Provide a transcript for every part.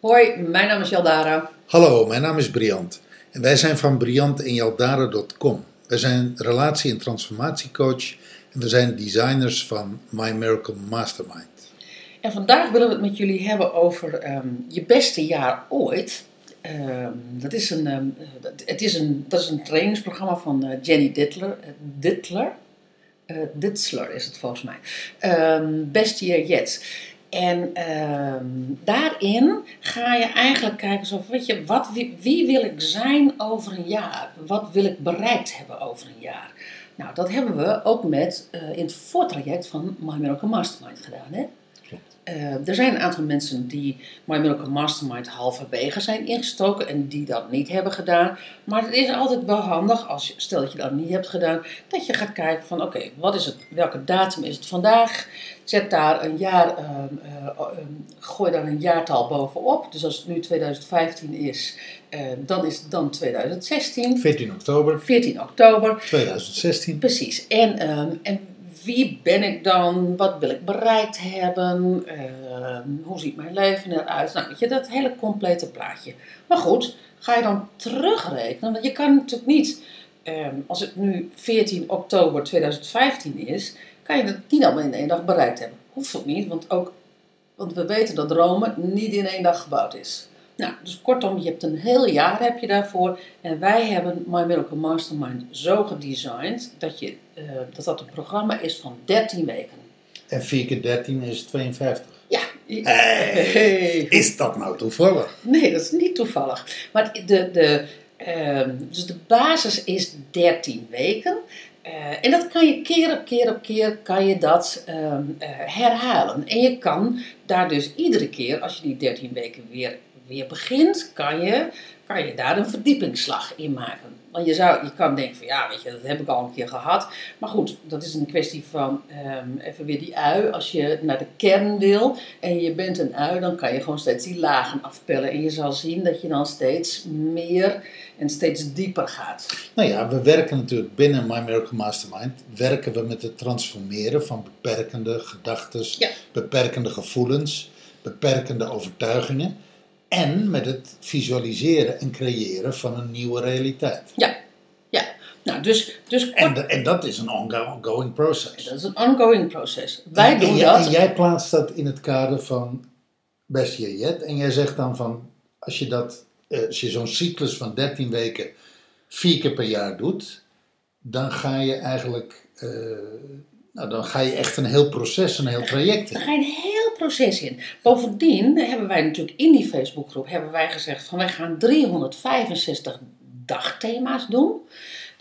Hoi, mijn naam is Jaldara. Hallo, mijn naam is Briant en wij zijn van briantenjaldara.com. Wij zijn relatie- en transformatiecoach en we zijn designers van My Miracle Mastermind. En vandaag willen we het met jullie hebben over ehm, je beste jaar ooit. Ehm, dat, is een, ehm, het is een, dat is een trainingsprogramma van eh, Jenny Dittler. eh, Dittler? Ditzler is het volgens mij. Ehm best year yet. En daarin ga je eigenlijk kijken, zo, weet je, wat, wie, wil ik zijn over een jaar? Wat wil ik bereikt hebben over een jaar? Nou, dat hebben we ook met, in het voortraject van My Miracle Mastermind gedaan. Hè? Eh, er zijn een aantal mensen die My Miracle Mastermind halverwege zijn ingestoken en die dat niet hebben gedaan. Maar het is altijd wel handig, als je, stel dat je dat niet hebt gedaan, dat je gaat kijken van oké, wat is het, welke datum is het vandaag? Zet daar een jaar, ehm, eh, ehm, gooi daar een jaartal bovenop. Dus als het nu 2015 is, eh, dan is het dan 2016. 14 oktober 14 oktober. 2016. Precies. En, ehm, en wie ben ik dan? Wat wil ik bereikt hebben? Ehm, hoe ziet mijn leven eruit? Nou, je, dat hele complete plaatje. Maar goed, ga je dan terugrekenen? Want je kan natuurlijk niet, ehm, als het nu 14 oktober 2015 is, kan je het niet allemaal in één dag bereikt hebben. Hoeft ook niet, want, ook, want we weten dat Rome niet in één dag gebouwd is. Nou, dus kortom, je hebt een heel jaar heb je daarvoor. En wij hebben My Miracle Mastermind zo gedesigned dat, je, eh, dat dat een programma is van 13 weken. En 4 keer 13 is 52. Ja. Hey. Is dat nou toevallig? Nee, dat is niet toevallig. Maar de, de, ehm, dus de basis is 13 weken. Eh, en dat kan je keer op keer op keer kan je dat ehm, eh, herhalen. En je kan daar dus iedere keer, als je die 13 weken weer, weer begint, kan je, kan je daar een verdiepingsslag in maken. Want je, zou, je kan denken van ja, weet je, dat heb ik al een keer gehad. Maar goed, dat is een kwestie van ehm, even weer die ui. Als je naar de kern wil en je bent een ui, dan kan je gewoon steeds die lagen afpellen. En je zal zien dat je dan steeds meer en steeds dieper gaat. Nou ja, we werken natuurlijk binnen My Miracle Mastermind. Werken we met het transformeren van beperkende gedachten, Ja. beperkende gevoelens, beperkende overtuigingen. En met het visualiseren en creëren van een nieuwe realiteit. Ja, ja. Nou, dus, dus En, de- en dat is een ongoing process. dat is een ongoing proces. Wij en, doen en jij, dat. En jij plaatst dat in het kader van Best Yet. En jij zegt dan van, als je, dat, eh, als je zo'n cyclus van 13 weken vier keer per jaar doet, dan ga je eigenlijk, eh, nou, dan ga je echt een heel proces, een heel traject in. Daar ga je een heel proces in. Bovendien hebben wij natuurlijk in die Facebookgroep hebben wij gezegd van wij gaan 365 dagthema's doen.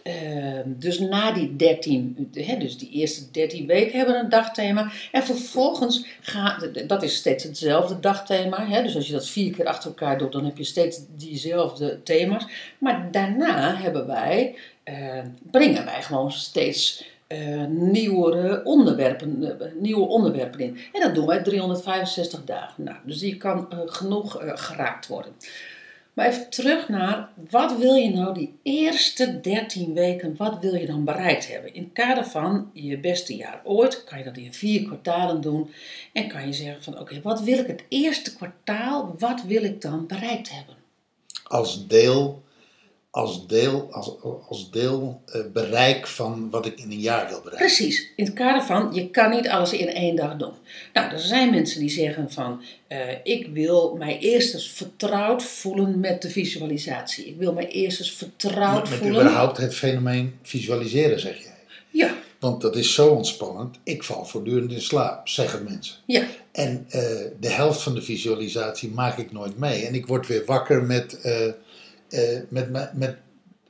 Ehm, dus na die 13, hè, dus die eerste 13 weken hebben we een dagthema. En vervolgens gaat, dat is steeds hetzelfde dagthema. Hè, dus als je dat vier keer achter elkaar doet, dan heb je steeds diezelfde thema's. Maar daarna hebben wij, eh, brengen wij gewoon steeds eh, nieuwere onderwerpen, eh, nieuwe onderwerpen in. En dat doen wij 365 dagen. Nou, dus die kan eh, genoeg geraakt worden. Maar even terug naar, wat wil je nou die eerste 13 weken, wat wil je dan bereikt hebben? In het kader van je beste jaar ooit, kan je dat in vier kwartalen doen. En kan je zeggen van, oké, wat wil ik het eerste kwartaal, wat wil ik dan bereikt hebben? Als deel, als deel, als, als deel eh, bereik van wat ik in een jaar wil bereiken. Precies, in het kader van je kan niet alles in één dag doen. Nou, er zijn mensen die zeggen van eh, ik wil mij eerst eens vertrouwd voelen met de visualisatie. Ik wil mij eerst eens vertrouwd Met, met voelen. überhaupt het fenomeen visualiseren, zeg jij. Ja, Want dat is zo ontspannend. Ik val voortdurend in slaap, zeggen mensen. ja, En eh, de helft van de visualisatie maak ik nooit mee. En ik word weer wakker met, eh, met, met,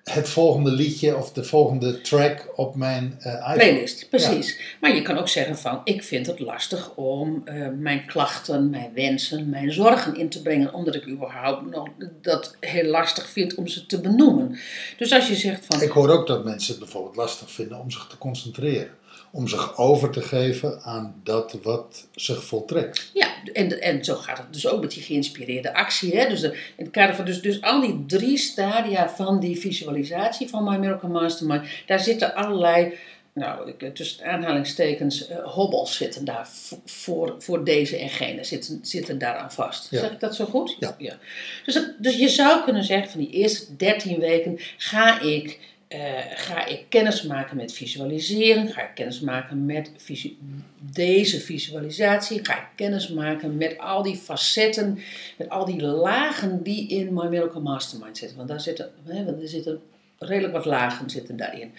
het volgende liedje of de volgende track op mijn iPhone. playlist, precies. Maar je kan ook zeggen van ik vind het lastig om eh, mijn klachten, mijn wensen, mijn zorgen in te brengen. Omdat ik überhaupt nog dat heel lastig vind om ze te benoemen. Dus als je zegt van Ik hoor ook dat mensen het bijvoorbeeld lastig vinden om zich te concentreren. Om zich over te geven aan dat wat zich voltrekt. Ja, en, en zo gaat het dus ook met die geïnspireerde actie. Hè? Dus, de, in het kader van dus, dus al die drie stadia van die visualisatie van My Miracle Mastermind, daar zitten allerlei, nou, tussen aanhalingstekens, eh, hobbels zitten daar voor, voor deze en gene, zitten, zitten daaraan vast. Ja. Zeg ik dat zo goed? Ja. Dus, dat- dus je zou kunnen zeggen, van die eerste 13 weken ga ik eh, ga ik kennis maken met visualiseren? Ga ik kennis maken met deze visualisatie? Ga ik kennis maken met al die facetten, met al die lagen die in My Miracle Mastermind zitten? Want daar zitten, hè, want er zitten redelijk wat lagen zitten daarin.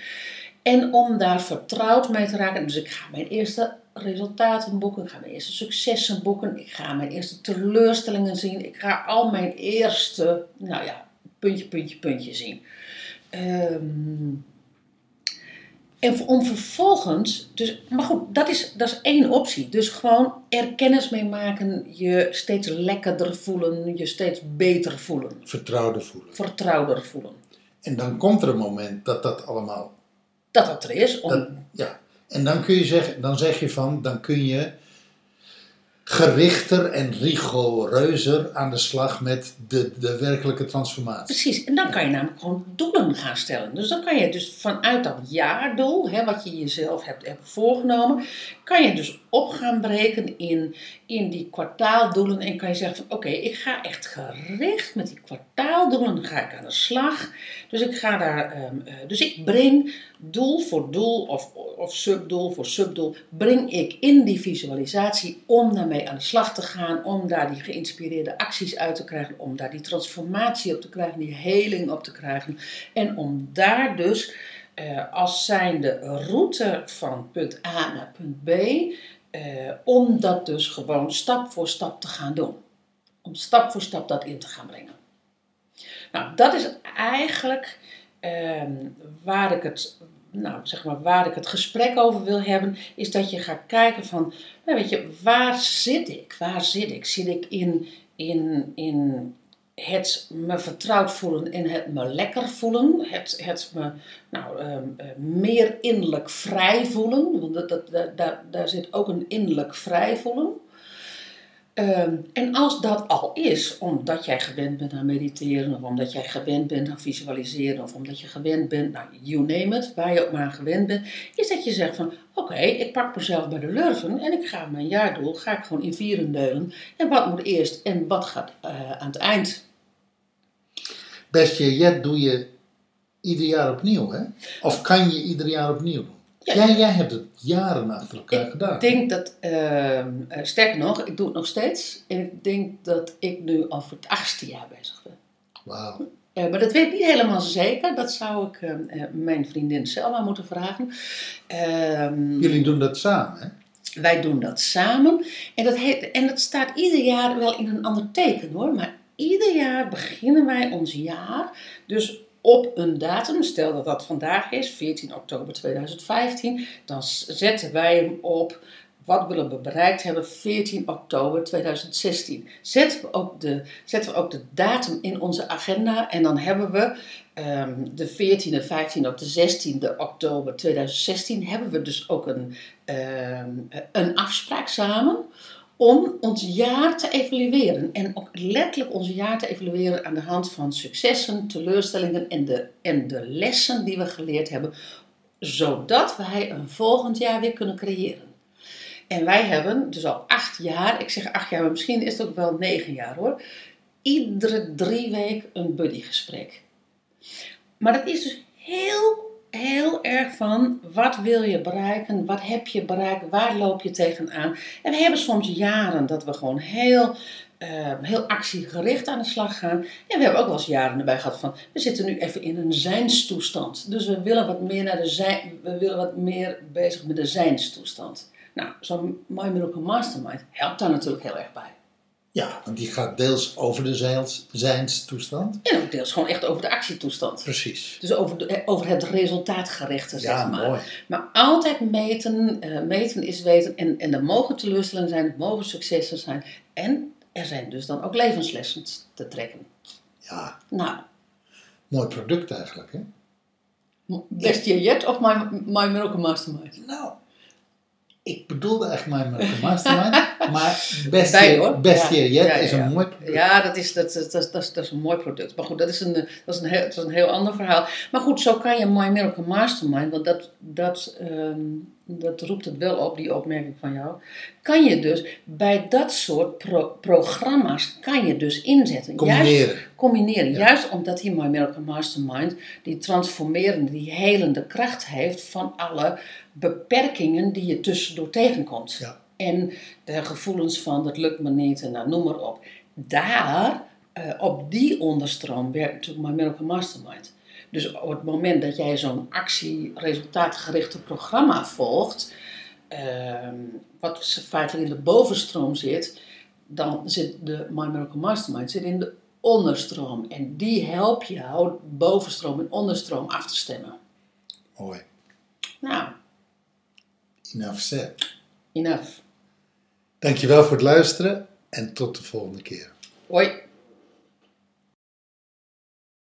En om daar vertrouwd mee te raken, dus ik ga mijn eerste resultaten boeken, ik ga mijn eerste successen boeken, ik ga mijn eerste teleurstellingen zien, ik ga al mijn eerste, nou ja, puntje, puntje, puntje zien. Ehm, en om vervolgens, dus, maar goed, dat is, dat is één optie. Dus gewoon er kennis mee maken, je steeds lekkerder voelen, je steeds beter voelen, Vertrouwde voelen. vertrouwder voelen. En dan komt er een moment dat dat allemaal. Dat dat er is. Om, Dat, ja. En dan kun je zeggen, dan zeg je van, dan kun je gerichter en rigoureuzer aan de slag met de, de werkelijke transformatie. Precies, en dan kan je namelijk gewoon doelen gaan stellen. Dus dan kan je dus vanuit dat jaardoel, hè, wat je jezelf hebt, hebt voorgenomen, kan je dus op gaan breken in, in die kwartaaldoelen. En kan je zeggen van oké, ik ga echt gericht met die kwartaaldoelen ga ik aan de slag. Dus ik ga daar, ehm, eh, dus ik breng doel voor doel of, of subdoel voor subdoel, breng ik in die visualisatie om daarmee aan de slag te gaan, om daar die geïnspireerde acties uit te krijgen, om daar die transformatie op te krijgen, die heling op te krijgen. En om daar dus eh, als zijnde route van punt A naar punt B, eh, om dat dus gewoon stap voor stap te gaan doen. Om stap voor stap dat in te gaan brengen. Nou, dat is eigenlijk ehm, waar ik het, nou, zeg maar, waar ik het gesprek over wil hebben, is dat je gaat kijken van, nou, weet je, waar zit ik? Waar zit ik? Zit ik in, in, in het me vertrouwd voelen en het me lekker voelen? Het, het me nou, ehm, eh, meer innerlijk vrij voelen? Want dat, dat, daar- daar, zit ook een innerlijk vrij voelen. Ehm, en als dat al is, omdat jij gewend bent aan mediteren, of omdat jij gewend bent aan visualiseren, of omdat je gewend bent, nou, you name it, waar je ook maar aan gewend bent, is dat je zegt van, oké, ik pak mezelf bij de lurven en ik ga mijn jaardoel, ga ik gewoon in vieren delen. En wat moet eerst en wat gaat eh, aan het eind? Beste jet doe je ieder jaar opnieuw, hè? Of kan je ieder jaar opnieuw doen? Ja. Jij, jij hebt het jaren achter elkaar gedaan. Ik denk dat, eh, sterker nog, ik doe het nog steeds. En ik denk dat ik nu al voor het achtste jaar bezig ben. Wauw. Eh, maar dat weet ik niet helemaal zeker. Dat zou ik eh, mijn vriendin Selma moeten vragen. Ehm, Jullie doen dat samen, hè? wij doen dat samen. En dat, heet, en dat staat ieder jaar wel in een ander teken hoor. Maar ieder jaar beginnen wij ons jaar. Dus op een datum, stel dat dat vandaag is, 14 oktober 2015. Dan zetten wij hem op. Wat willen we bereikt hebben 14 oktober 2016? Zetten we ook de, zetten we ook de datum in onze agenda. En dan hebben we ehm, de 14e, 15e of de 16e oktober 2016 hebben we dus ook een, ehm, een afspraak samen om ons jaar te evalueren. En ook letterlijk ons jaar te evalueren aan de hand van successen, teleurstellingen en de, en de lessen die we geleerd hebben. Zodat wij een volgend jaar weer kunnen creëren. En wij hebben dus al acht jaar, ik zeg acht jaar, maar misschien is het ook wel negen jaar hoor. Iedere drie weken een buddygesprek. Maar dat is dus heel, heel erg van wat wil je bereiken, wat heb je bereikt, waar loop je tegenaan. En we hebben soms jaren dat we gewoon heel, eh, heel actiegericht aan de slag gaan. En we hebben ook wel eens jaren erbij gehad van, we zitten nu even in een zijnstoestand. Dus we willen wat meer naar de zijn, we willen wat meer bezig met de zijnstoestand. Nou, zo'n My Miracle Mastermind helpt daar natuurlijk heel erg bij. Ja, want die gaat deels over de zeils- zijnstoestand. En ook deels gewoon echt over de actietoestand. Precies. Dus over, de, over het resultaatgerichte, zeg Ja, maar. mooi. Maar altijd meten, eh, meten is weten. En, en er mogen teleurstellingen zijn, er mogen successen zijn. En er zijn dus dan ook levenslessen te trekken. Ja, Nou, mooi product eigenlijk, hè? best year yet of my, my Miracle Mastermind? Nou, ik bedoelde echt Miracle Mastermind, maar Best Bij, hoor. Best Ja. Year Yet Ja, ja, is een mooi Ja, dat is, dat, dat, dat, dat, is, een mooi product. Maar goed, dat is een, dat is een, heel, dat is een heel ander verhaal. Maar goed, zo kan je My Miracle Mastermind, want dat, dat, ehm, dat roept het wel op, die opmerking van jou. Kan je dus bij dat soort pro- programma's, kan je dus inzetten. Juist, combineren. combineren. Ja. Juist omdat die My Miracle Mastermind die transformerende, die helende kracht heeft van alle beperkingen die je tussendoor tegenkomt. Ja. En de gevoelens van dat lukt me niet en nou, noem maar op. Daar, eh, op die onderstroom, werkt natuurlijk My Miracle Mastermind. Dus op het moment dat jij zo'n actie-resultaatgerichte programma volgt, ehm, wat feitelijk in de bovenstroom zit, dan zit de My Miracle Mastermind zit in de onderstroom. En die helpt jou bovenstroom en onderstroom af te stemmen. Mooi. Nou, Enough said. enough. Dankjewel voor het luisteren en tot de volgende keer. Hoi.